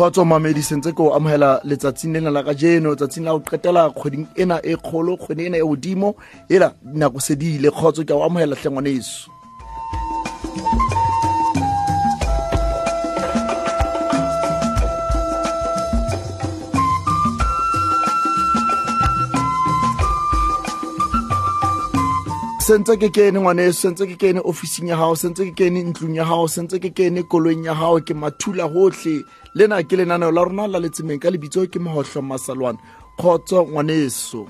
kgotso mamedi sentse o amogela letsatsing lena la ka jeno tsatsing la go qetela kgweding ena e kgolo kgwedi ena e godimo. Ela nako se di ile kgotso ke a o amohela tlengwaneso sentse ke kene ngwane sentse ke kene officing ya gago sentse ke kene ntlong ya gago sentse ke kene koloing ya gago ke mathula gotlhe lena ke lenaneo la rona la letsemeng ka lebitso ke mogotlho masalwane. Kgotso ngwaneso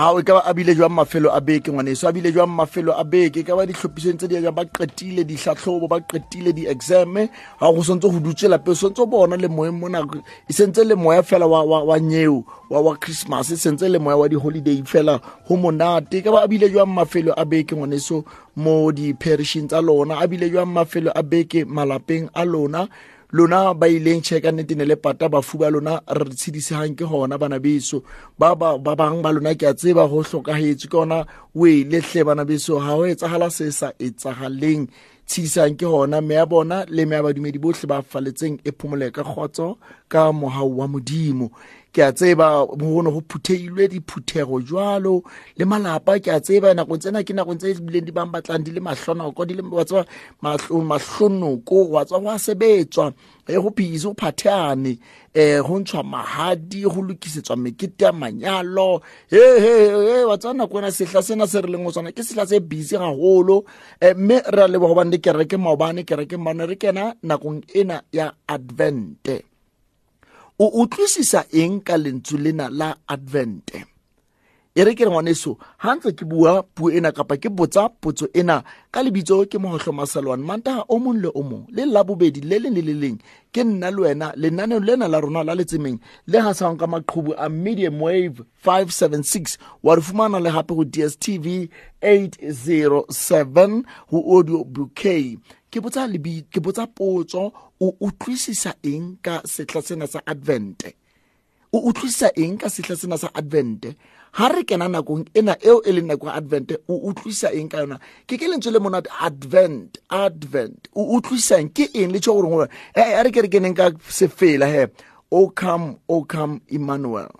ao e ka ba a bile jwang mafelo a beke ngwaneso a bile jwang mafelo a beke? Ka ba ditlhophisong tse di jang ba qetile ditlhatlhobo ba qetile di-exame? Ga go santse go dutse lape santse bona le moeng mona e sentse le moya fela wa, wa, wa nyeo wa, wa christmas e sentse le moya wa di-holiday fela go monate. Ka ba a bile jwang mafelo a beke ngwaneso mo di-perishing tsa lona a bile jwang mafelo a beke malapeng a lona lona ba ileng check ka nnete ne le pata bafu ba lona re tshedisegang ke gona bana beso. Ba bangwe ba lona ke a tseba go tlhokagetse ke ona o e letlhe bana beso. Ga go etsagala se sa etsagaleng tshedisang ke gona me ya bona le me ya badumedi botlhe ba faletseng e phomole ka kgotso ka mogau wa modimo. Ke a tseba go ne go phutheilwe diphuthego jalo le malapa. Ke a tseba nako tsena ke nakong tse bileng di bang batlang di le mahlonoko di le wa tseba mahlonoko wa tswa go a sebetswa e go phise go phatheane um go ntshwa magadi go lokisetswa mekete ya manyalo. He wa tsaya nako ena sehla sena se re leng o tsana ke sehla se busy gagolo mme re a leba gobane le kereke maobane kereke mane re kena nakong ena ya advente o utlwisisa eng ka lentswe lena la advente e re ke re ngwaneso ga ntse ke bua puo ena kapa ke botsa potso ena ka lebitso ke mogotlho masalwane mantaga o mongwe le o mongwe le labobedi le leng le le leng ke nna le wena lenaneo lena la rona la letsemeng le gasang ka maqhubu a medium wave 576 wa re fumana le gape go dstv 807 go audio bouquet. Ke botsa lebi ke botsa potso o utlwisisa eng ka setla sena sa advente o utlwisisa eng ka setla sena sa advente ha re kena nakong ena eo e leng nako ya advente o utlwisa eng ka yona? Ke ke lentswe le monate advent advent o utlwisang ke eng? Le tsho goreng gore e re ke re keneng ka sefela he? O come o come emmanuel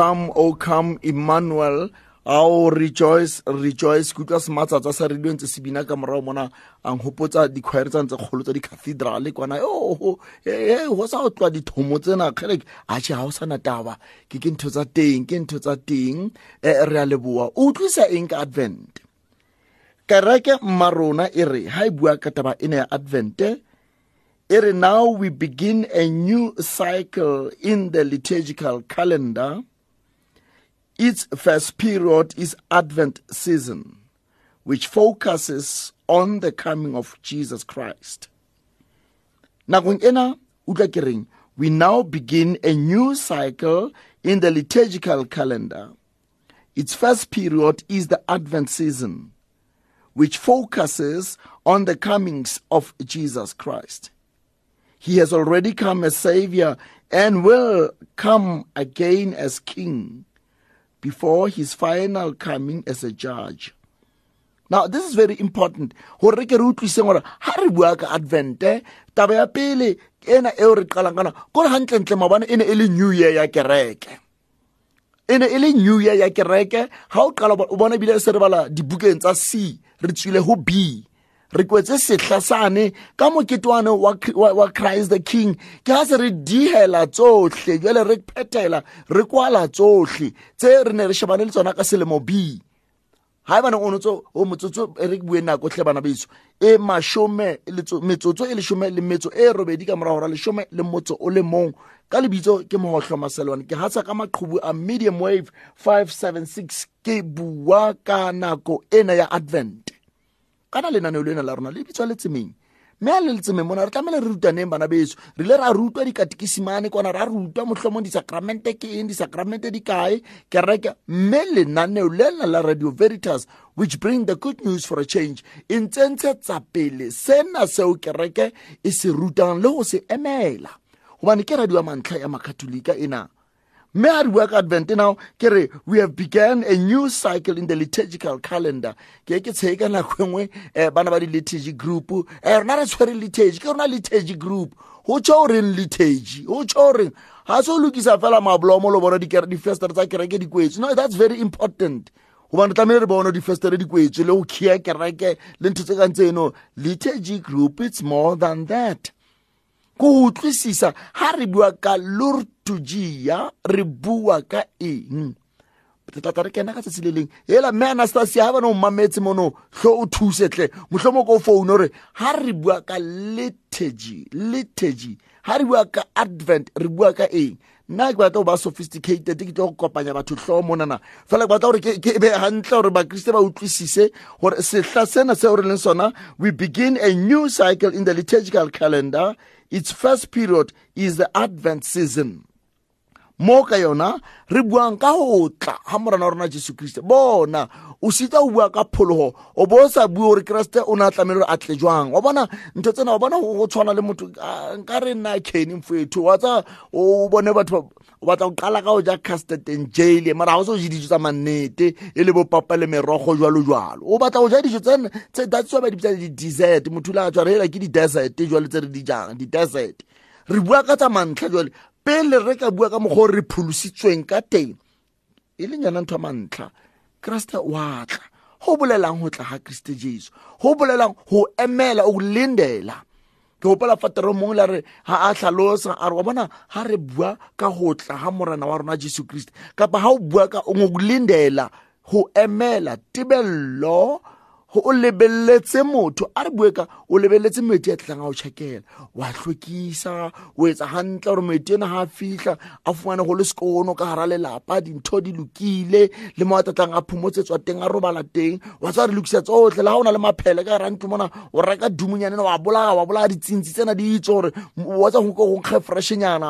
come oh come emmanuel ao rejoice rejoice ke utlwa sematsatsa sa radio ntse se bina ka morago mona. A nkgopotsa dikhwaere tsa ntse kgolo tsa di-cathedral kwana. Go sa go tloa dithomo tsena kgele ache ga o sana taba. Ke ke ntho tsa teng ke ntho tsa teng. Um re a leboa o utlwisa eng ka advent? Kereke mmarona e re ga e bua ka taba ya advente e re now we begin a new cycle in the liturgical calendar its first period is Advent season, which focuses on the coming of Jesus Christ. We now begin a new cycle in the liturgical calendar. Its first period is the Advent season, which focuses on the comings of Jesus Christ. He has already come as Savior and will come again as King before his final coming as a judge. Now, this is very important. Hore ke re utlwiseng gore ha re Advent, eh, taba ya pele ena eo re qalang kana ko hantlentle mabane ene e le new year ya kereke. ene e le new year ya kereke ha o qala o bona bile se re bala dibukeng tsa C re tswile ho B re kwetse sehla sane. Ka moketwane wa, wa, wa christ the king ke ga se re diela tsohle jale re phethela re kwala tsohle tse re ne re shebane le tsona ka selemo b. Ga e baneng o notso o motsotso e re bue nako tlhe bana beso e mashome metsotso e leshome le metso e robedi ka morago ra leshome le motso o le mong. Ka lebitso ke mogotlho maselwane ke gatsa ka maqhubu a medium wave 576 ke bua ka nako ena ya advent. Kana lenaneo lena la rona le bitswa letsemeng mme a le letsemeng mona re tlamehile re rutaneng bana beso? Re ile ra rutwa dikatekisimane kona ra rutwa motlhomong disakramente ke eng disakramente di kae? Kereke mme lenaneo lena la radio veritas which bring the good news for a change e ntsentshetsa pele sena seo kereke e se rutang le go se emela. Gobane ke radio ya mantlha ya makatolika ena mme I work advent? Now ke re we have began a new cycle in the liturgical calendar. Ke ke tshee ka nako engwe um bana ba di-liturgy group. Um rona re tshwere liturgy. Ke rona liturgy group. Go tsho reng liturgy? Go tsho o reng? Ga se o lokisa fela mabolomo le bona difestere tsa kereke di kwetswe. No that's very important. Gobane tlamehile re bona difestere di kwetswe le go khia kereke le ntho tse kang tseno. Liturgy group it's more than that. Ko utlwisisa ha re bua ka re bua ka eng? Re kena ka tsatsi le leng. Mme anastasia ha bane o mametse mono o thusetle ko ha re bua ka re bua ka advent re bua ka eng? Nna ke batla go ba sophisticated ke go kopanya batho monana. Fela ke batla gore ke be gore bakriste ba utlwisise gore sena re leng sona we begin a new cycle in the liturgical calendar. Its first period is the advent season mo ka yona re buang ka go tla ga morana wa rona jesu kriste. Bona o sita o bua ka phologo o bo o sa bue gore keresete o ne a tlamele gore a tle jwang? Wa bona ntho tsena wa bona go tshwana le motho nka re nna kene mfoetho wa tsa o bone batho o batla go qala ka go ja custard and jail mara ga o se o je dijo tsa mannete e le bopapa le merogo jwalo jwalo o batla go ja dijo tse ba di bitsa di-desert motho le a tswa re ela ke di-desert jwale tse re di jang? Di-desert re bua ka tsa mantlha jwale pele re ka bua ka mokgwa re pholositsweng ka teng e leng yona tlha mantlha. Kreste wa tla. Go bolelang go tla ga kriste jesu. Go bolelang go emela o lindela. Ke gopola fatero mongwe la re ga a tlhalosa a re wa bona ga re bua ka go tla ga morena wa rona jesu kriste kapa ga o bua ka go lindela go emela tebello o lebeletse motho a re bue ka o lebeletse metsi a tlang a o checkela. Wa hlwekisa o etsa hantle gore metsi ena ga a fitlha a fumane go le sekono ka gara lelapa dintho di lokile le mo a tlatlang a phumotsetswa teng a robala teng. Wa tsa re lokisa tsotlhe le ga o na le maphele ka gara ntlo mona o reka dumonyane wa bolaya wa bolaya ditsintsi tsena di itse gore wa tsa go nkge freshenyana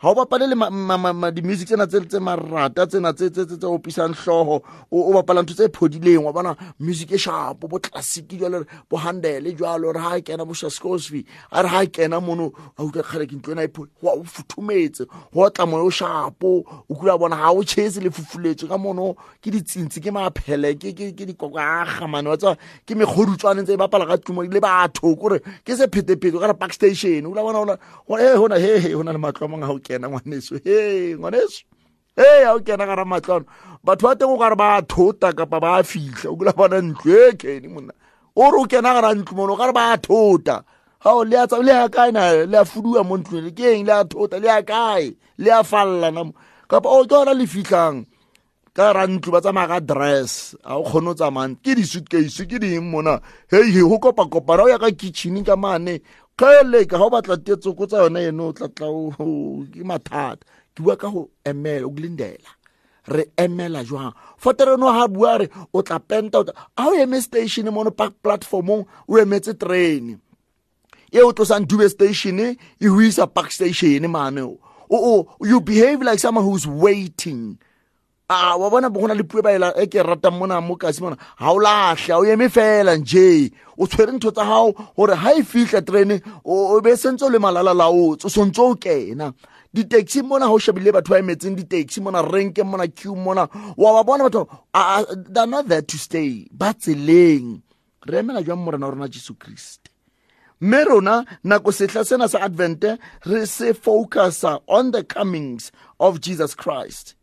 ga o bapale le di-music tsena tse marata tsena tse opisang tlhogo o bapala ntho tse phodileng wa bona music e sharp gapo bo classic jalo bo handele jalo re ha kena bo shaskosby a re ha kena mono a utlwa kgale ke ntlo ena e wa o futhumetse go tla moyo o shapo o kula bona ha o chese le fufuletswe ka mono ke ditsintsi ke maphele ke ke ke dikokaga mane wa tsa ke megodutswane tse e bapala ka tumo le batho kore ke se phetephete ka re park station o la bona ona he hona he he hona le matlo a mangwe ga o kena ngwaneso he ngwaneso e ya o kena gara matlano batho ba teng o gare ba thota kapa ba fitlha o kula bona ntlo. E kene monna. O re o kena gara ntlo mone o gare ba thota. Gao le a na? Le a fuduwa mo ntlong ke eng? Le a thota le a kae? Le a falla kapa o ke ona le fitlhang ka ra ntlo ba tsamaya ka dress. A o kgone o tsamayang ke di-suitcase ke ding mona? Hei go kopakopana o ya ka kitchen ka mane. Kgeleka ga o batla tetsoko tsa yone eno o tlatla ke mathata ke bua ka go emela o kulindela re emela jwang? Fotereno ga bua re o tla penta a o eme station mono platformong o emetse train. E o tlosang dube station e go isa park station mane o. O you behave like someone who's waiting. A wa bona go na le pue baela e ke ratang mona mo kasi mona. Ga o latlhe o eme fela nje. O tshwere ntho tsa gago gore ga e fitlha terene o be sentse o le malala laotse o sontse o kena di-taxi mona ga o shebile batho ba emetseng di-taxi mona renke mona q mona. Wa ba bona batho they're not there to stay. Ba tseleng. Re emela jwang morena wa rona jesu kriste mme rona nako setla sena sa advente re se focusa on the comings of jesus christ.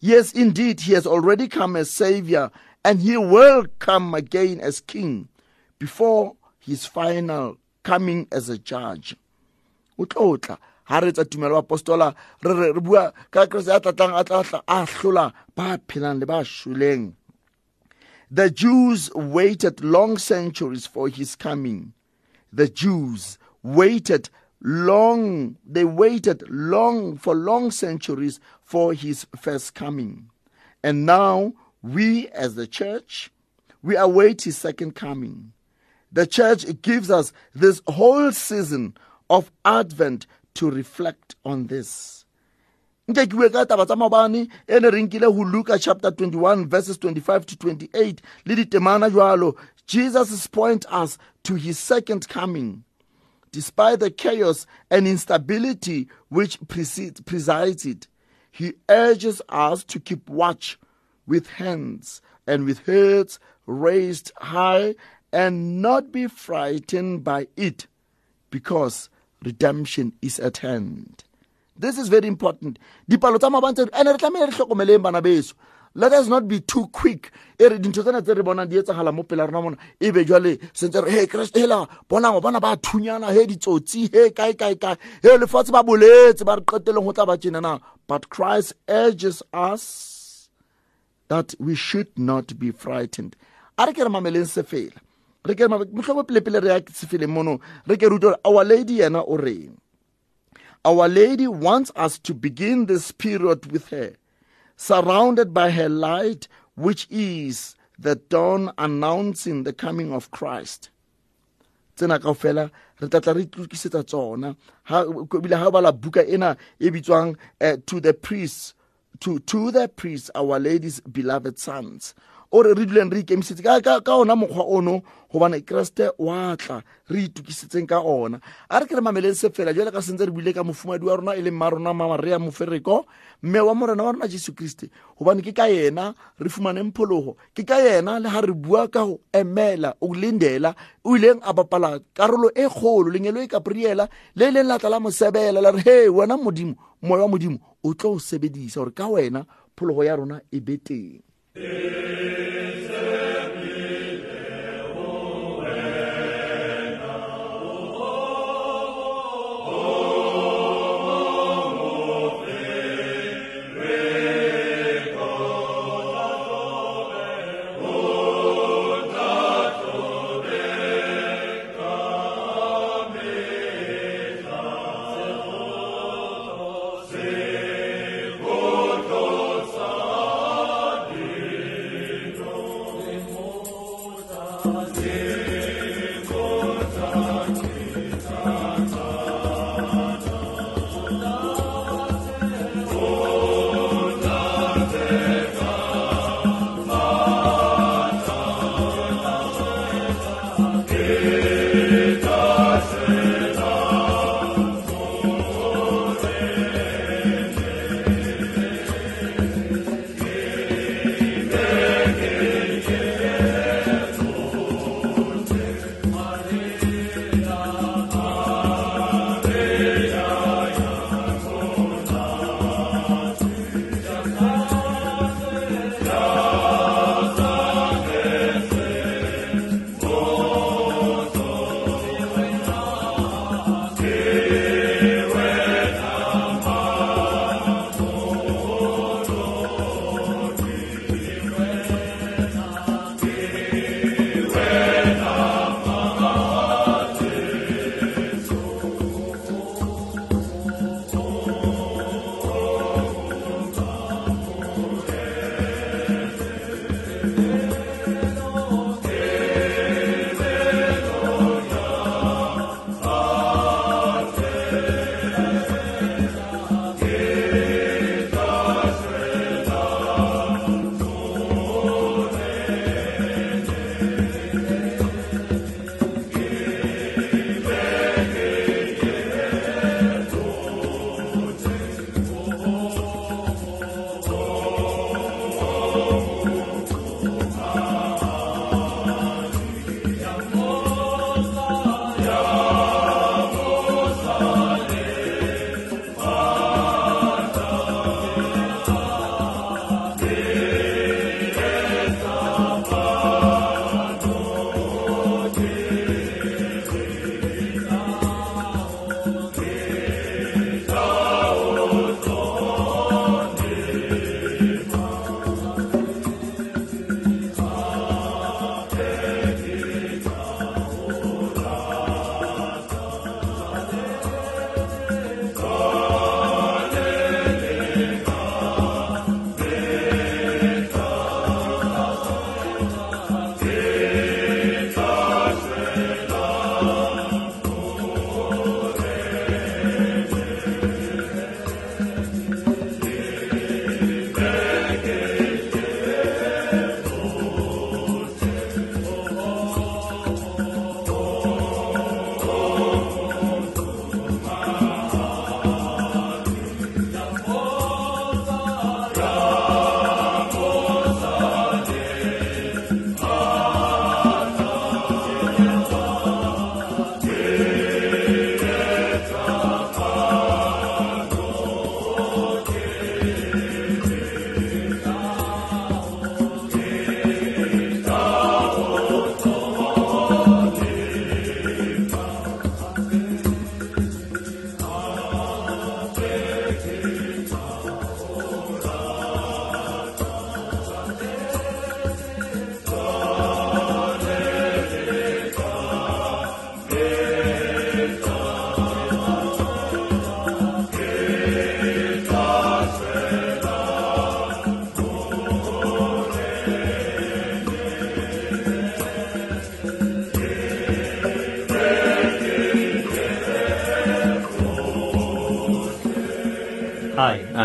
Yes indeed he has already come as savior and he will come again as king before his final coming as a judge. O tlo tla ha re tsa tumelo apostola re re bua ka a a tla a hlola ba phelang le ba shuleng the jews waited long centuries for his coming the Jews waited long, they waited long for long centuries for his first coming. And now we as the church, we await his second coming. The church gives us this whole season of Advent to reflect on this. nke ke bue ka taba tsa e ne go luka chapter 21 verses 25 to 28 le ditemana jalo jesus point us to his second coming despite the chaos and instability which presides it he urges us to keep watch with hands and with heads raised high and not be frightened by it because redemption is at hand. This is very important. Dipalo tsa mabantse ene re tlamehile re tlhokomeleng bana beso. Let us not be too quick. E re dintho tsena tse re bonang di etsagala mo pela rona mona e be jwale sentse re he kreste hela bonang bona ba thunyana he ditsotsi he kae kae kae. He lefatshe ba boletse ba re qeteleng go tla ba tjenana but christ urges us that we should not be frightened. A re ke re mameleng se fela re ke motlhobo pelepele re ya sefeleng mono. Re ke rute our lady yena o reng? Our Lady wants us to begin this period with her, surrounded by her light, which is the dawn announcing the coming of Christ. tsena kaofela re tlatla re itukisetsa tsona. Ebile ha bala buka ena e bitswang uh, to the priests to, to the priests our ladies beloved sons o re re duleng re ikemisetse ka ona mokgwa ono gobane keresete wa tla re itukisetseng ka ona. A re ke re mameleng se fela jale ka sentse re buile ka mofumadi wa rona e leng ma rona mamaria mofereko. Mme wa morena wa rona jesu kriste gobane ke ka yena re fumaneng phologo ke ka yena le ga re bua ka go emela o lendela o ileng a bapala karolo e kgolo lenyelo e kapriela le e leng latla la mosebela la re he wena modimo moya wa modimo o tlo o sebedisa gore ka wena phologo ya rona e be teng Hi,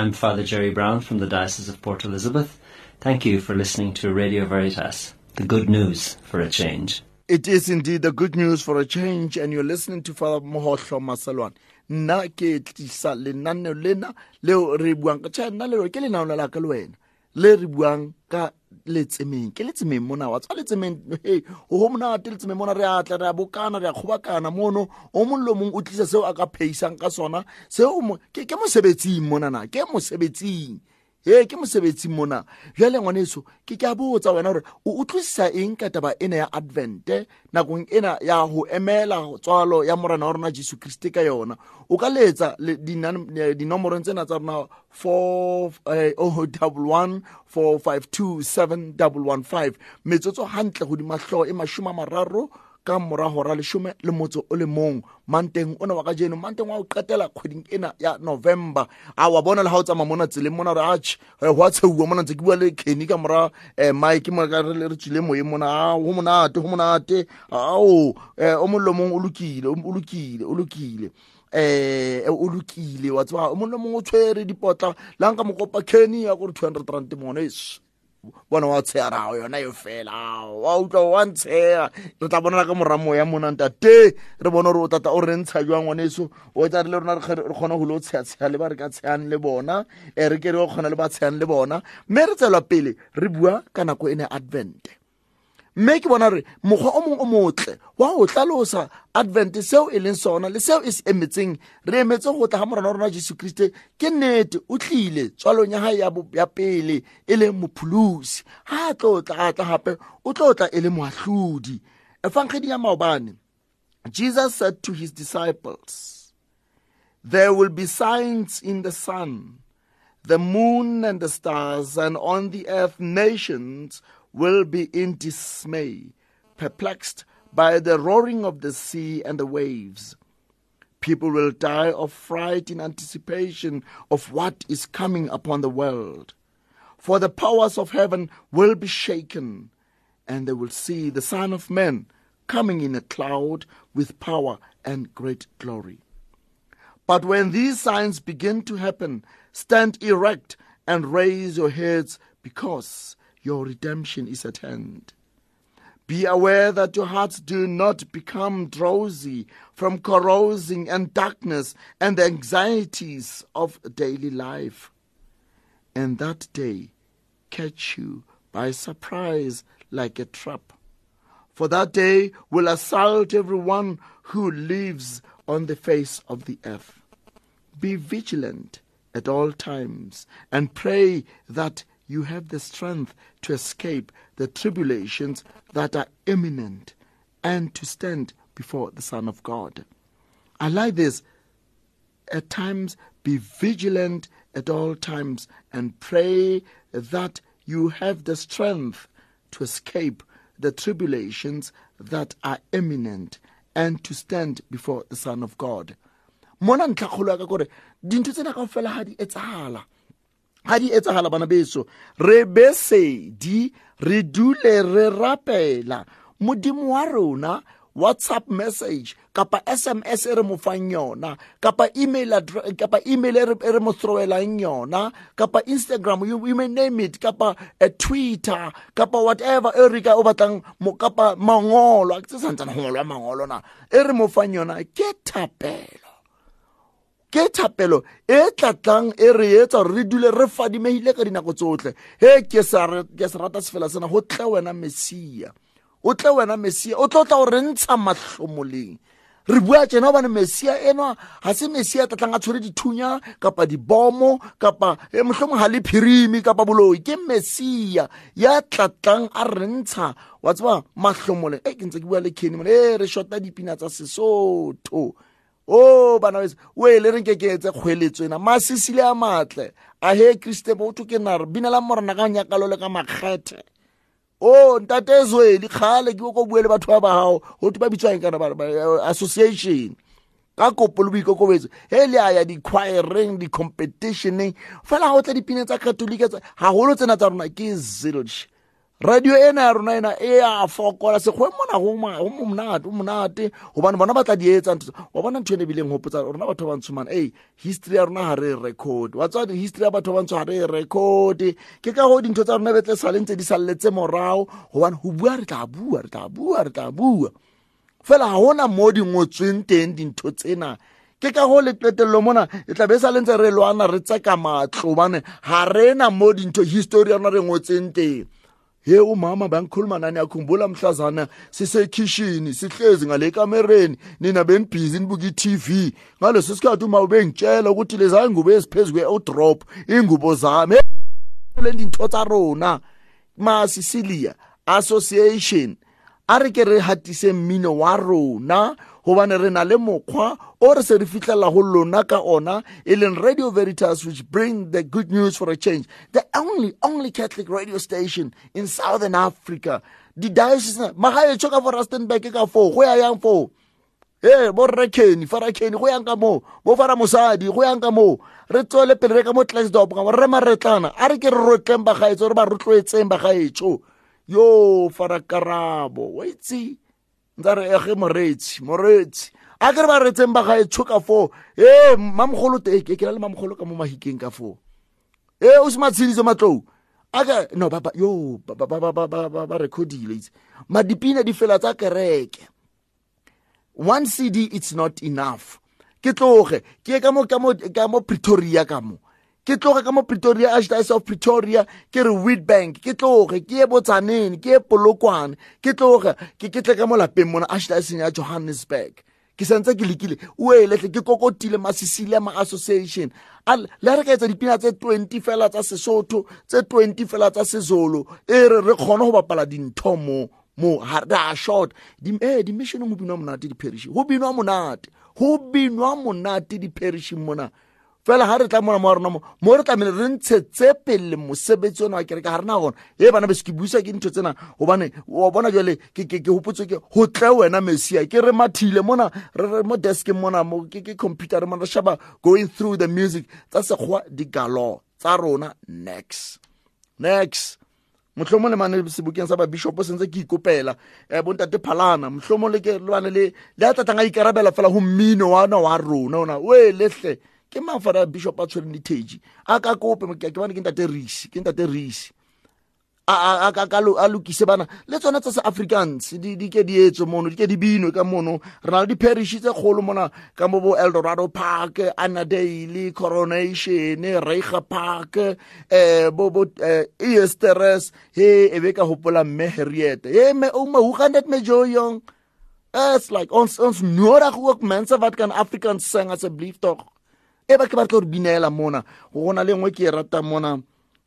I'm Father Jerry Brown from the Diocese of Port Elizabeth. Thank you for listening to Radio Veritas, the good news for a change. It is indeed the good news for a change, and you're listening to Father Mohotlo Masalwan. nna ke tlisa lenaneo lena leo re buang ka nna leo ke la ka le wena le re buang ka letsemeng ke letsemeng mona wa tswa letsemeng he o go monate letsemeng mona re atla re a bokana re a kgobakana mono o mong le mong o tlisa seo a ka pheisang ka sona seo ke mosebetsing monana ke mosebetsing. E ke mosebetsi mona. Bjale ngwaneso ke ke a botsa wena gore o utlwisisa eng ka taba ena ya advente nakong ena ya go emela tswalo ya morena wa rona jesu kriste ka yona? O ka letsa dinomorong tsena tsa rona 4 452 metsotso gantle godimo tlhogo e masome a mararo ka morago ra lesome le motso o le mong. Manteng o ne wa ka jeno manteng wa go qetela kgweding ena ya november. A wa bona le ga o tsamaya mona tseleng mona re ach go a tsheuwa mona ntse ke bua le kenny ka mora um mike re tswile moyeng mona. Go monate go monate. Ao um o mollo mong o lokile o lokile o lokile. Eh o lokile wa tseba o mongwe mongwe o tshwere dipotla. La nka mokopa kenny ya gore two hundred rand mones bona wa tsheya rao yona yo fela. Wa utlwa wa ntsheya re tla bonela ka moramo ya monanta te re bone gore o tata o re ntsha jwa ngwaneso. O tsa re le rona re kgona go le o tsheya-tsheya le ba re ka tsheyang le bona. Um re ke re o kgona le ba tsheyang le bona. Mme re tselwa pele re bua ka nako e ne advente mme ke bona gore mokgwa o mongwe o motle wa go tlalosa advent seo e leng sona le seo e se emetseng re emetse go tla ga morana wa rona jesu kriste. Ke nnete o tlile tswalong ya ya pele e le mopholosi. Ga a tlo tla a tla gape o tlo tla e le moatlhodi efankgedi ya maobane jesus said to his disciples there will be signs in the sun the moon and the stars and on the earth nations will be in dismay, perplexed by the roaring of the sea and the waves. People will die of fright in anticipation of what is coming upon the world. For the powers of heaven will be shaken, and they will see the Son of Man coming in a cloud with power and great glory. But when these signs begin to happen, stand erect and raise your heads because your redemption is at hand. Be aware that your hearts do not become drowsy from carousing and darkness and the anxieties of daily life. And that day catch you by surprise like a trap. For that day will assault everyone who lives on the face of the earth. Be vigilant at all times and pray that you have the strength to escape the tribulations that are imminent and to stand before the Son of God. I like this. At times, be vigilant at all times and pray that you have the strength to escape the tribulations that are imminent and to stand before the Son of God. mona ntlhakgolo ya ka kore dintho tsena kao fela ga di etsagala ga di etsagala bana beso. Re besedi re dule re rapela. Modimo wa rona whatsapp message kapa sms e re mo fang yona kapa email kapa email e re mo throwelang yona kapa instagram you, you may name it kapa a twitter kapa whatever e re ka o batlang mo kapa mangolo a ke tse santsane go ngolwa mangolo na e re mo fang yona ke thapelo. Ke thapelo e tlatlang e re etsa gore re dule re fadimegile ka dinako tsotlhe he ke se rata sefela sena. Go tle wena mesia o tle wena mesia o tlo tla go re ntsha matlhomoleng re bua tsena gobane mesia eno ga se mesia tlatlang a tshwere dithunya kapa dibomo kapa e motlhomong ga le phirimi kapa boloi. Ke mesia ya tlatlang a re ntsha wa tseba matlhomoleng e ke ntse ke bua le kenny e re shota dipina tsa sesotho o bana bese o e le reng ke ke etse kgweletso ena masisile a matle. A he kriste botho ke nare binela morena ka nyakalo le ka makgethe. O ntate zweli kgale ke ko bue le batho ba ba gago go te ba bitswang kana association. Ka kopo le boikokobetso. He le a ya di-choireng di-competitioneng. Fela ga o tla dipine tsa catholic gagolo tsena tsa rona ke zilch radio ena ya rona ena e a fokola sekgwe mona go monate o monate. Gobane bona ba tla di etsa wa bona ntho ene ebileng gopotsa rona batho ba bantsho mana ei history ya rona ga re e record wa tswa history ya batho ba bantsho ga re e record ke ka go dintho tsa rona betle sale ntse di saleletse morago gobane go bua re tla bua re tla bua re tla bua. Fela ga gona mo di ngotsweng teng dintho tsena. Ke ka go letletelelo mona e tla be sa le ntse re lwana re tseka matlo bane ga rena mo dintho history ya rona re ngotseng teng he umama bangikhuluma nani yakhumbula mhlazana sisekhishini sihlezi ngale kamereni nina benibhizi nibuka i-tv ngaleso sikhathi uma ubengitshela ukuthi lezi hayi ingubo eziphezu kwe-odrop iy'ngubo zami le dintho tsa rona masicilia association a re ke re hatise mmino wa rona. Gobane re na le mokgwa o re se re fitlhela go lona ka ona e leng radio veritas which bring the good news for a change. The only only catholic radio station in southern africa. Di-diocese magaetsho ka fo rustenburg ka foo go ya yang foo? E bo rrekeni farakeni go yang ka moo? Bo fara mosadi go yang ka moo? Re tswele pele re ka mo tlaxdop ka re maretlana a re ke re rotleng bagaetso re ba rotloetseng bagaetso yo farakarabo wa itse ntsa re moretsi moretsi a ba retseng ba ka foo. Mamogolo ke na le mamogolo ka mo mahikeng ka foo. Se matlou. Aka no yo ba recordile itse. Madipina di fela tsa kereke. One cd it's not enough. Ke tloge ke ye ka mo pretoria ka mo ke tloge ka mo pretoria archdiocese of pretoria. Ke re witbank ke tloge ke ye botsaneng ke ye polokwane. Ke tloge ke tle ka mo lapeng mona archdioceseng ya johannesburg. Ke santse ke lekile o eletle ke kokotile masisile ma association le re ka etsa dipina tse 20 fela tsa sesotho tse 20 fela tsa sezolo e re re kgone go bapala dintho mo mo ha a short. Di eh di mission go binwa monate di parish go binwa monate go binwa monate di parish mona. Fela ga re tla mona mo rona mo re tlamele re ntshetse pele mosebetsi ona wa kereke. Ga rena gona e bana bese ke buisa ke ntho tsena. Gobane wa bona jale ke gopotswe ke go tle wena mesia ke re mathile mona re mo deskeng mona ke computer mona re shaba going through the music tsa sekgwa digalo tsa rona. Next. Next. Motlhomo le mane sebokeng sa babishopo sentse ke ikopela um bontate phalana. Motlhomo lebane le a tlatlang a ikarabela fela go mmino wana wa rona ona. O e letle ke mang fara bishop a tshwereng ditegi a ka kope ke bane ke ntate risi ke ntate risi a lokise bana. Le tsone tsa se-africans di ke di etswe mono di ke di binwe ka mono. Re na le diparish tse kgolo mona ka mo bo eldorado park annadale coronation reiger park um bo bo easteres he e be ka gopola mme harriet he oma hoe gaan dit met jo jong like ons ons nodig ook mense wat kan afrikaans sing asseblief tog e ba ke batla gore binela mona. Go na le nngwe ke e ratang mona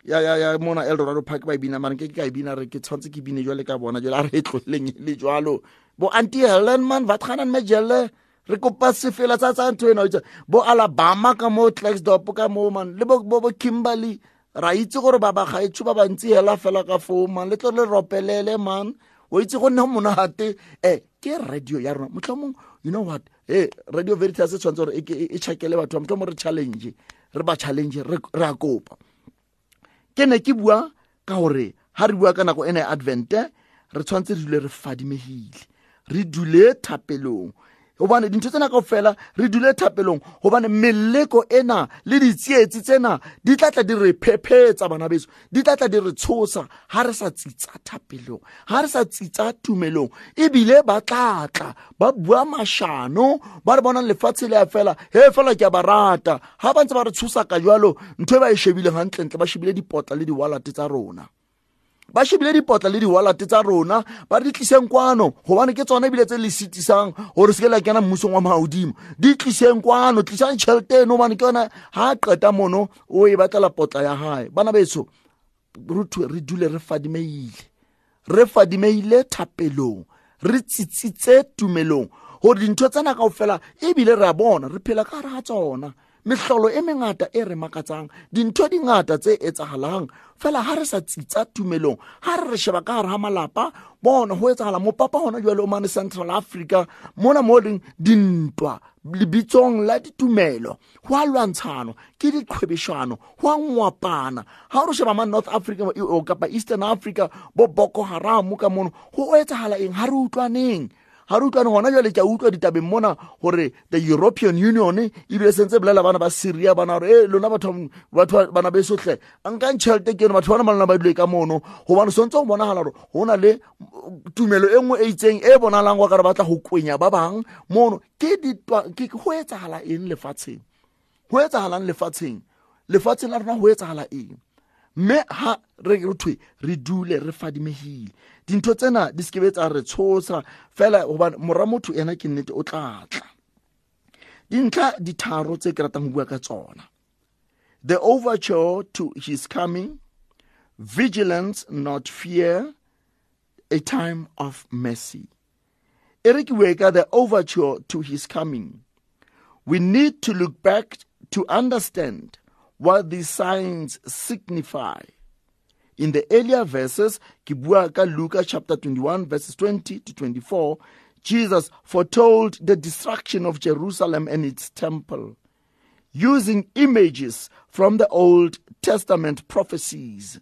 ya ya ya mona eldorado park ba e bina mare ke ke ka e bina re ke tshwanetse ke bine jwale ka bona jwale a re e tloleleng le jwalo. Bo anti helen man ba tshwanang mejele re kopa sefela tsa tsa ntho ena bo alabama ka mo tlaxdop ka mo man. Le bo bo kimberley ra itse gore ba bagaetsho ba bantsi hela fela ka foo man. Le tlo le ropelele man. O itse go nna monate. Um ke radio ya rona. Motlhomong you know what e radio veritas e tshwanetse gore e tšhakele batho ba motlhomo re challenge re ba challenge re a kopa. Ke ne ke bua ka gore ha re bua ka nako ena ya advente re tshwanetse re dule re fadimegile re dule thapelong gobane dintho tsena kao fela re dule thapelong. Gobane meleko ena le ditsietsi tsena di tlatla di re phephetsa bana beso. Di tlatla di re tshosa ga re sa tsitsa thapelong ga re sa tsitsa tumelong. Ebile ba tlatla ba bua mašano ba re bonang lefatshe le ya fela. He fela ke a ba rata. Ga ba ntse ba re tshosa ka jalo ntho e ba e shebileng gantlentle ba shebile dipotla le diwalate tsa rona. Ba shebile dipotla le diwalate tsa rona ba di tliseng kwano. Gobane ke tsone ebile tse le sitisang gore se ke la kena mmusong wa maodimo di tliseng kwano tlisang tšhelete eno obane ke yone ga a qeta mono o e batlela potla ya gae bana betso re dule re fadimeile re fadimeile thapelong re tsitsitse tumelong. Gore dintho tsena kao fela ebile re a bona re phela ka gare ga tsona mehlolo e mengata e re makatsang dintho di ngata tse etsagalang fela ha re sa tsitsa tumelong ha re re sheba ka gare ga malapa bona go etsagala mopapa gona jale o mane central africa mona mo leng dintwa lebitsong la ditumelo. Go a lwantshano ke diqhwebešano go a ngwapana. Ga o re sheba ma north africa kapa eastern africa bo boko haram ka mono go etsagala eng? Ga re utlwaneng. Ga re utlwane gona jale ke a utlwa ditabeng mona gore the european union ebile sentse bolela bana ba syria bana gore e lona batho bana ba sotlhe nkang tšhelete ke eno batho bana ba lona ba dile ka mono. Gobane santse go bonagala gore go na le tumelo e nngwe e itseng e bonalang wa kare batla go kwenya ba bang mono. Go etsagala eng lefatsheng? Go etsagalang lefatsheng? Lefatsheng la rona go etsagala eng mme ha re thwe re dule re fadimegile dintho tsena di sekebe tsa re tshosa fela mora motho ena ke nnete o tlatla dintlha di tharo tse ke ratang bua ka tsona. The overture to his coming vigilance not fear a time of mercy. E re ke ka the overture to his coming. We need to look back to understand what these signs signify. In the earlier verses, Kibuaka Luka chapter 21, verses 20 to 24, Jesus foretold the destruction of Jerusalem and its temple, using images from the Old Testament prophecies.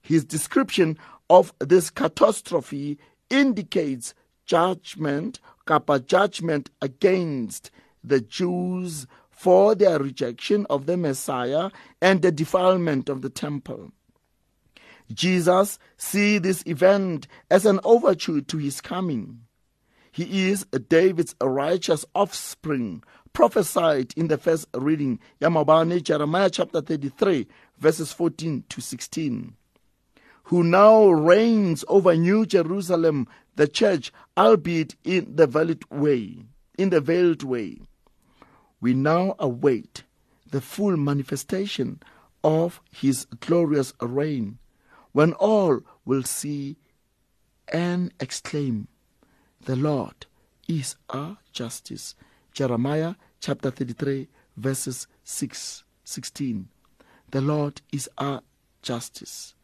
His description of this catastrophe indicates judgment, kappa judgment against the Jews for their rejection of the Messiah and the defilement of the temple. Jesus see this event as an overture to his coming. He is David's righteous offspring, prophesied in the first reading, Yamabane, Jeremiah chapter 33, verses 14 to 16, who now reigns over New Jerusalem, the church, albeit in the veiled way, in the veiled way we now await the full manifestation of his glorious reign when all will see and exclaim, The Lord is our justice. Jeremiah chapter 33, verses 6, 16. The Lord is our justice.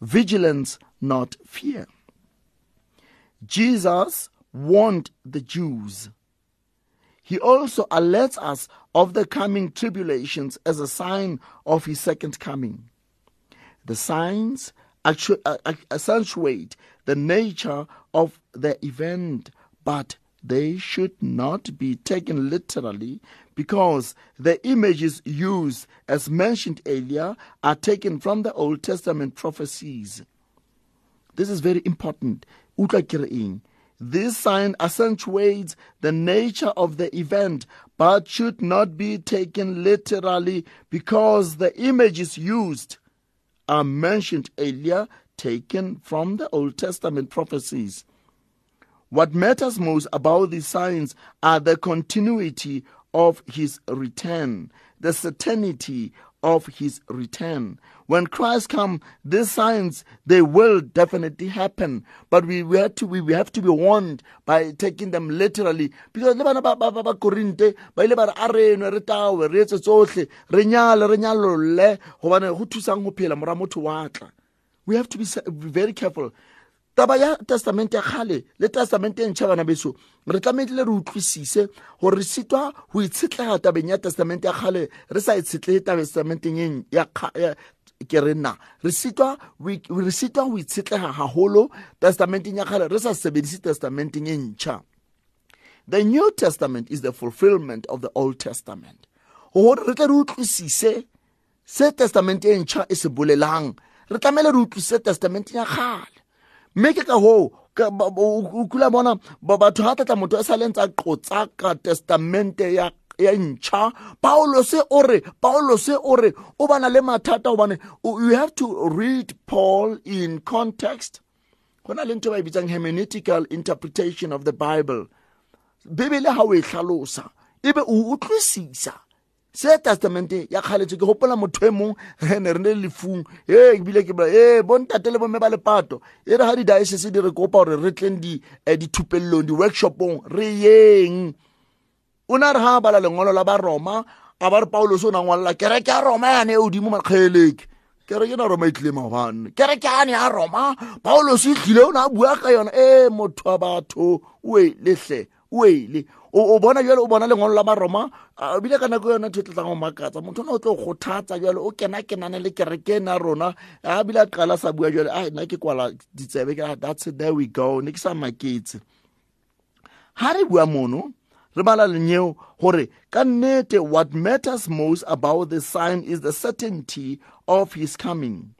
Vigilance, not fear. Jesus warned the Jews he also alerts us of the coming tribulations as a sign of his second coming. The signs uh, accentuate the nature of the event, but they should not be taken literally because the images used, as mentioned earlier, are taken from the Old Testament prophecies. This is very important. This sign accentuates the nature of the event, but should not be taken literally because the images used are mentioned earlier, taken from the Old Testament prophecies. What matters most about these signs are the continuity of his return, the certainty of his return. When Christ comes, these signs they will definitely happen, but we, we have to we, we have to be warned by taking them literally. Because ba ba korinte ba re re thusang phela mora motho we have to be very careful. Taba ya testamente ya kgale le testamente e ntšha bana beso re tlameile re utlwisise gore re sitwa go itshetlega tabeng ya testamente ya kgale re sa itshetlege testamenteng ke re nna re sitwa go itshetlega gagolo testamenteng ya kgale re sa sebedise testamenteng e ntšha the new testament is the fulfillment of the old testament. Gore re tle re utlwisise se testamente e ntšha e se bolelang re tlamehile re utlwisise testamenteng ya kgale. Mme ke ka hoo o kula bona batho ga tlatla motho e sa leng tsa qotsa ka testamente ya ya ntšha paulose o re paulose o re o bana le mathata gobane you have to read paul in context. Go na le ntho ba e bitsang hermeneutical interpretation of the bible. Bebele ga o e tlhalosa ebe o utlwisisa. Se testamente ya kgaletse ke gopola motho e mong ne re ne le lefung. E ebile ke e bontate le bomme ba lepato. E re ga di-diocese di re kopa gore re tleng eh, dithupellong di-workshopong re yeng o ne re ga a bala lengwalo la baroma a ba re paulos o nangwalela kereke ya roma yane e odimo makgeleke kereke na roma e tlile maobane. Kereke yane ya roma paulos e tlile o ne a bua ka yona e motho wa batho o elehle o bona jalo o bona lengwalo la maroma ebile ka nako yona ntho e go makatsa. Motho ona o tlo kgothatsa jalo o kena le kereke na rona. A bile a qala sa bua jalo a nna ke kwala ditsebe ke that's there we go. Ne ke sa maketse. Ha re bua mono re bala lenyeo gore ka nnete what matters most about the sign is the certainty of his coming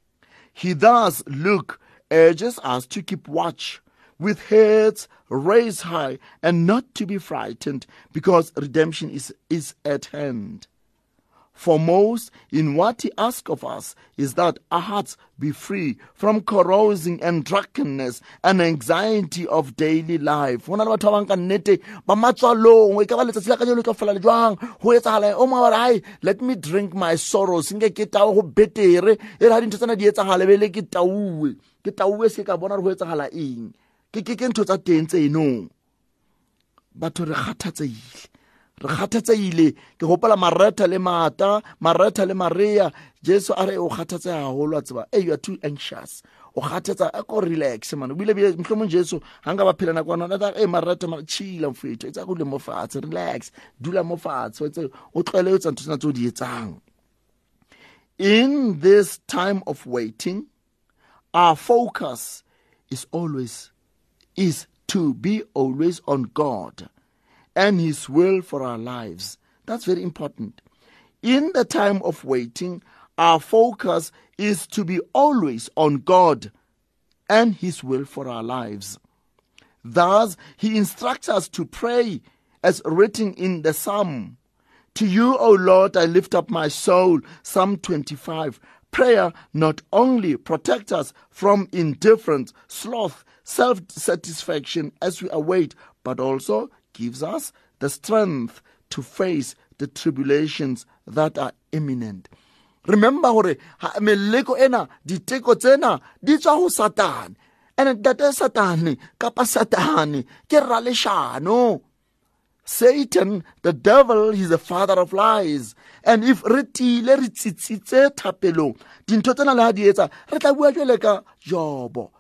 he thus luke urges us to keep watch with heads raised high and not to be frightened because redemption is, is at hand. Foremost in what he asks of us is that our hearts be free from carousing and drunkenness and anxiety of daily life. Ho na le batho ba bang nnete ba matswalong e ka ba letsatsi ka fela le jwang? Etsagala o oh mongwe ba re let me drink my sorrows. Nke ke tao go betere. E re ha dintho tsena di etsagala be le ke tauwe. Ke tauwe se ka bona re ho etsagala eng? Ke ntho tsa teng tse enong batho re re ke maretha le mata maretha le jesu a re o a tseba. E you are too anxious. O a ko relax man. Bile bile mohlomong jesu ga nka ba phela nako ana e maretha chila mfetho e tsa go le mo fatshe relax dula mo fatshe. O tlwaele o tsa ntho tsena tse o di etsang. In this time of waiting our focus is always is to be always on God and His will for our lives. That's very important. In the time of waiting, our focus is to be always on God and His will for our lives. Thus, He instructs us to pray as written in the Psalm. To you, O Lord, I lift up my soul. Psalm 25. Prayer not only protects us from indifference, sloth, self satisfaction as we await, but also gives us the strength to face the tribulations that are imminent. Remember gore meleko ena diteko tsena di tswa go satane and tate satane kapa satane ke raleshano Satan, the devil, he's the father of lies. And if re tile re tsitsitse thapelong, dintho tsena le ha di etsa, re tla bua jwale ka Jobo.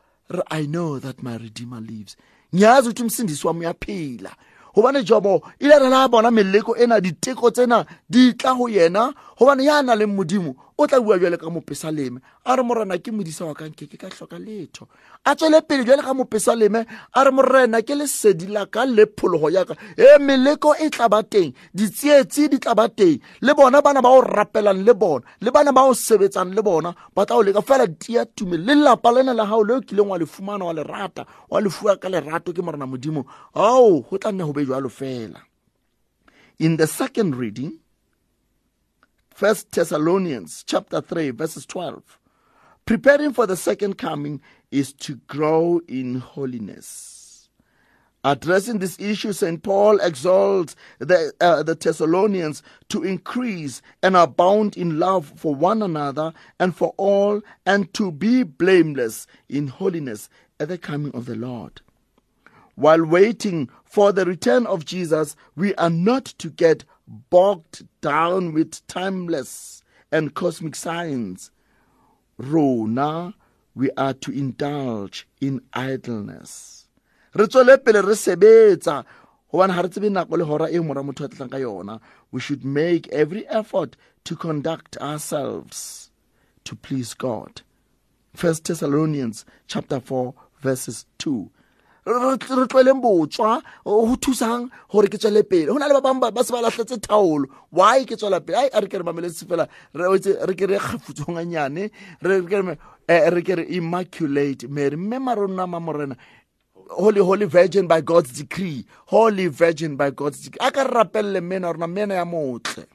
I know that my redeemer lives. Ngiyazi ukuthi umsindisi wami uyaphila. Hobane Jobo ile re la bona meleko ena diteko tsena di tla ho yena. Hobane ya na le modimo o tla bua jwale ka mopesaleme. A re morena ke modisa wa kanke ke ka hloka letho. A tswele pele jwale ka mopesaleme a re morena ke lesedi la ka le phologo yaka e meleko e tla ba teng ditsietsi di tla ba teng. Le bona bana ba o rapelang le bona le bana ba o sebetsang le bona ba tla o leka. Fela tia tume le lelapa lena la gago le o kileng wa le fumana wa lerata wa le ka lerato ke morena modimo. Ao go tla nne go be jalo fela. In the second reading First Thessalonians chapter 3 verses 12. Preparing for the second coming is to grow in holiness. Addressing this issue, St. Paul exalts the, uh, the Thessalonians to increase and abound in love for one another and for all, and to be blameless in holiness at the coming of the Lord. While waiting for the return of Jesus, we are not to get bogged down with timeless and cosmic science. Rona, we are to indulge in idleness. re tswele pele re sebetsa re tsebe nako le gora e mora motho a ka yona we should make every effort to conduct ourselves to please god first thessalonians chapter 4 verses 2 re tlweleng botswa go thusang gore ke tswele pele. Go na le ba bangwe ba se ba latlhetse thaolo. Why ke tswela pele? Ai a re ke re mameletse fela re ke re kgafutsonganyane eh, re ke re immaculate mary. Mme marona ma morena holy holy virgin by god's decree. Holy virgin by god's decree. A ka re rapelele mmena rona mmena ya motle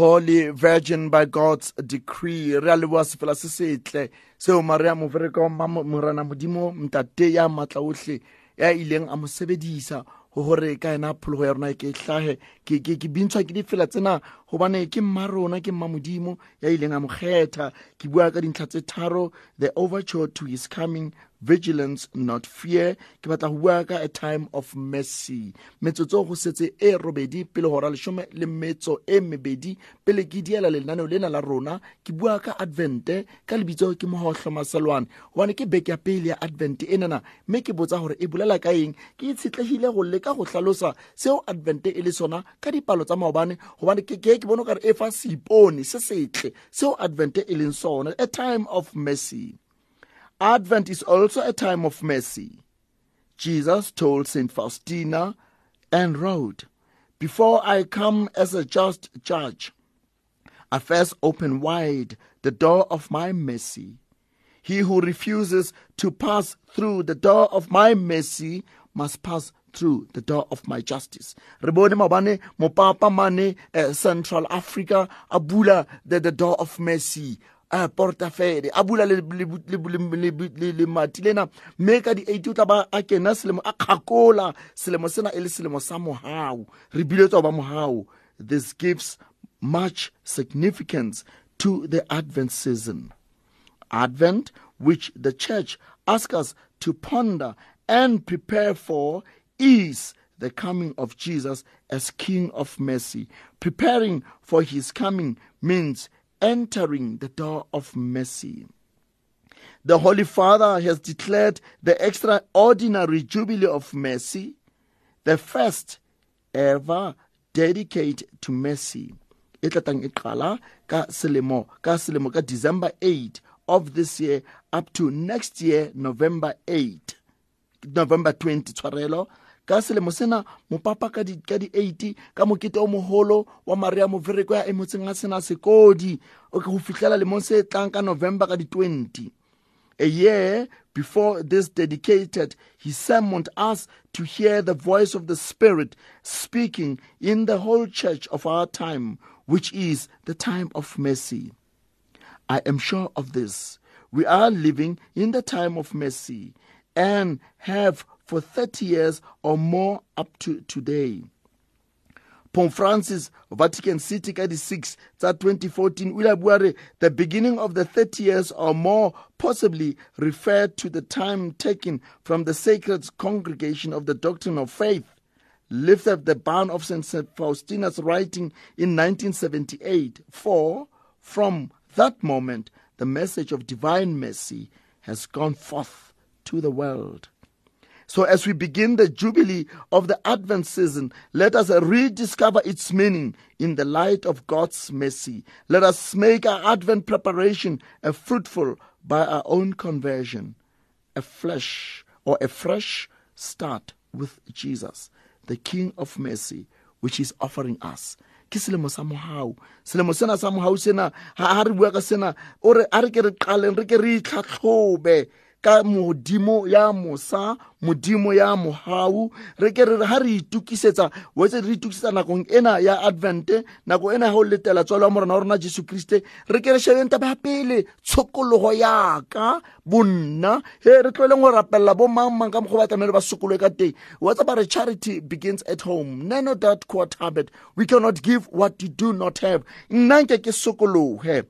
Holy Virgin by God's decree. Re a leboa sefela se setle. Seo maria movereka wa morana modimo ntate ya matla otlhe ya ileng a mo sebedisa go gore ka ena phologo ya rona ke tlhage ke bintshwa ke ya ileng a mo kgetha. Ke the overture to his coming vigilance not fear. Ke batla go bua ka a time of mercy. Metsotso go setse e robedi pele gora lesome le metso e mebedi pele ke diela lenaneo lena la rona. Ke bua ka advente ka lebitso ke mogotlho maselwane. Gobane ke beke ya pele ya advente e nana mme ke botsa gore e bolela ka eng? Ke itshetlegile go leka go tlhalosa seo advente e le sona ka dipalo tsa maobane. Gobane ke ke bone kare e fa seipone se setle seo advente e leng sona a time of mercy Advent is also a time of mercy. Jesus told St. Faustina and wrote, Before I come as a just judge, I first open wide the door of my mercy. He who refuses to pass through the door of my mercy must pass through the door of my justice re bone mabane mopapa mane uh, central africa a bula the, the door of mercy a portafele a bula lena. Mme ka di-eight o tla ba a kena selemo a kgakola. Selemo sena e le selemo sa re ba this gives much significance to the advent season. Advent which the church asks us to ponder and prepare for is the coming of Jesus as King of mercy. Preparing for his coming means entering the door of mercy. The Holy Father has declared the extraordinary Jubilee of Mercy, the first ever dedicated to mercy. e tlatang e ka selemo ka selemo ka December 8 of this year up to next year November 8 November 20 tshwarelo ka selemo sena mopapa ka di-8 ka mokete o moholo wa maria movereko ya emotseng a sena sekodi go fitlhela lemong se tlang ka november ka di-20 a year before this dedicated, he summoned us to hear the voice of the Spirit speaking in the whole church of our time, which is the time of mercy. I am sure of this. We are living in the time of mercy and have for 30 years or more up to today. Pope Francis, Vatican City ka di-6 tsa 2014 o ile the beginning of the 30 years or more possibly referred to the time taken from the sacred congregation of the doctrine of faith lifted the ban of St. Faustina's writing in 1978 for from that moment the message of divine mercy has gone forth to the world. So, as we begin the Jubilee of the Advent season, let us rediscover its meaning in the light of God's mercy. Let us make our Advent preparation a fruitful by our own conversion, a flesh or a fresh start with Jesus, the King of mercy, which is offering us. Ke selemo sa mohau. Selemo sena sa mohau sena ha re bua ka sena o a re ke re qaleng re ke re itlhatlhobe ka modimo ya mosa modimo ya mohau re ke re ha re itukisetsa wetse re itukisetsa nakong ena ya advente nako ena ya go letela tswalo ya morena wa rona jesu kriste re ke re shebeng taba ya pele tshokologo yaka bonna. He re tlweleng go rapelela bo mang mang ka mokgwa ba tlamele ba sokoloe ka teng. What's about charity begins at home. Nano that quote habit we cannot give what you do not have. Nna nke ke sokologe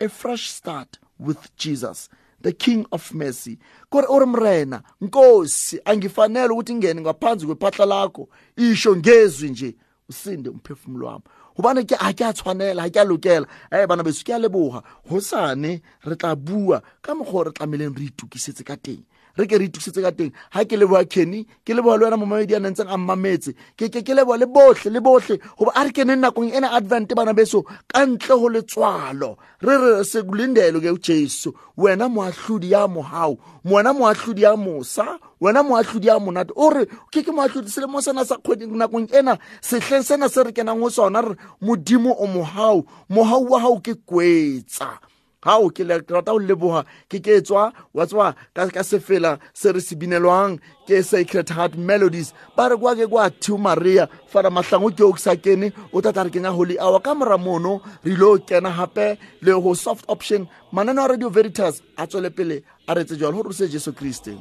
a fresh start with jesus the king of mercy. Kore uri mrena nkosi angifanele ukuthi ngene ngaphansi kwephahla lakho isho ngezwi nje usinde umphefumulo wami. Gobane ke a ke a tshwanela ga ke a lokela e bana beso ke a leboga gosane re tla bua. Ka mokgwa o re tlameleng re itukisetse ka teng. Re ke re itukisetse ka teng. Ga ke leboga kenny ke leboa le wena momamedi a nentseng a mmametse. Ke ke le botlhe le botlhe goba a re keneng nakong ena advent bana beso ka ntle go letswalo. Re re sekulindelo ke ujesu wena moahlodi ya mogao wena moahlodi ya mosa. Wena moahlodi ya monate. O re ke ke moahlodi selemo sena sa kgwedi nakong ena. Setlheng sena se re kenang go sona re modimo o mogao mogao wa gago ke kwetsa gao ke rata go leboga ke ke tswa wa tswa ka ka sefela se re se binelwang ke sacred heart melodies. Ba re kwa ke kwa two maria fara mahlango ke o sa kene o tata re kenya holy hour. Ka mora mono re ile o kena gape le go soft option manane wa radio veritas a tswele pele a retse jalo gore re se jesu kriste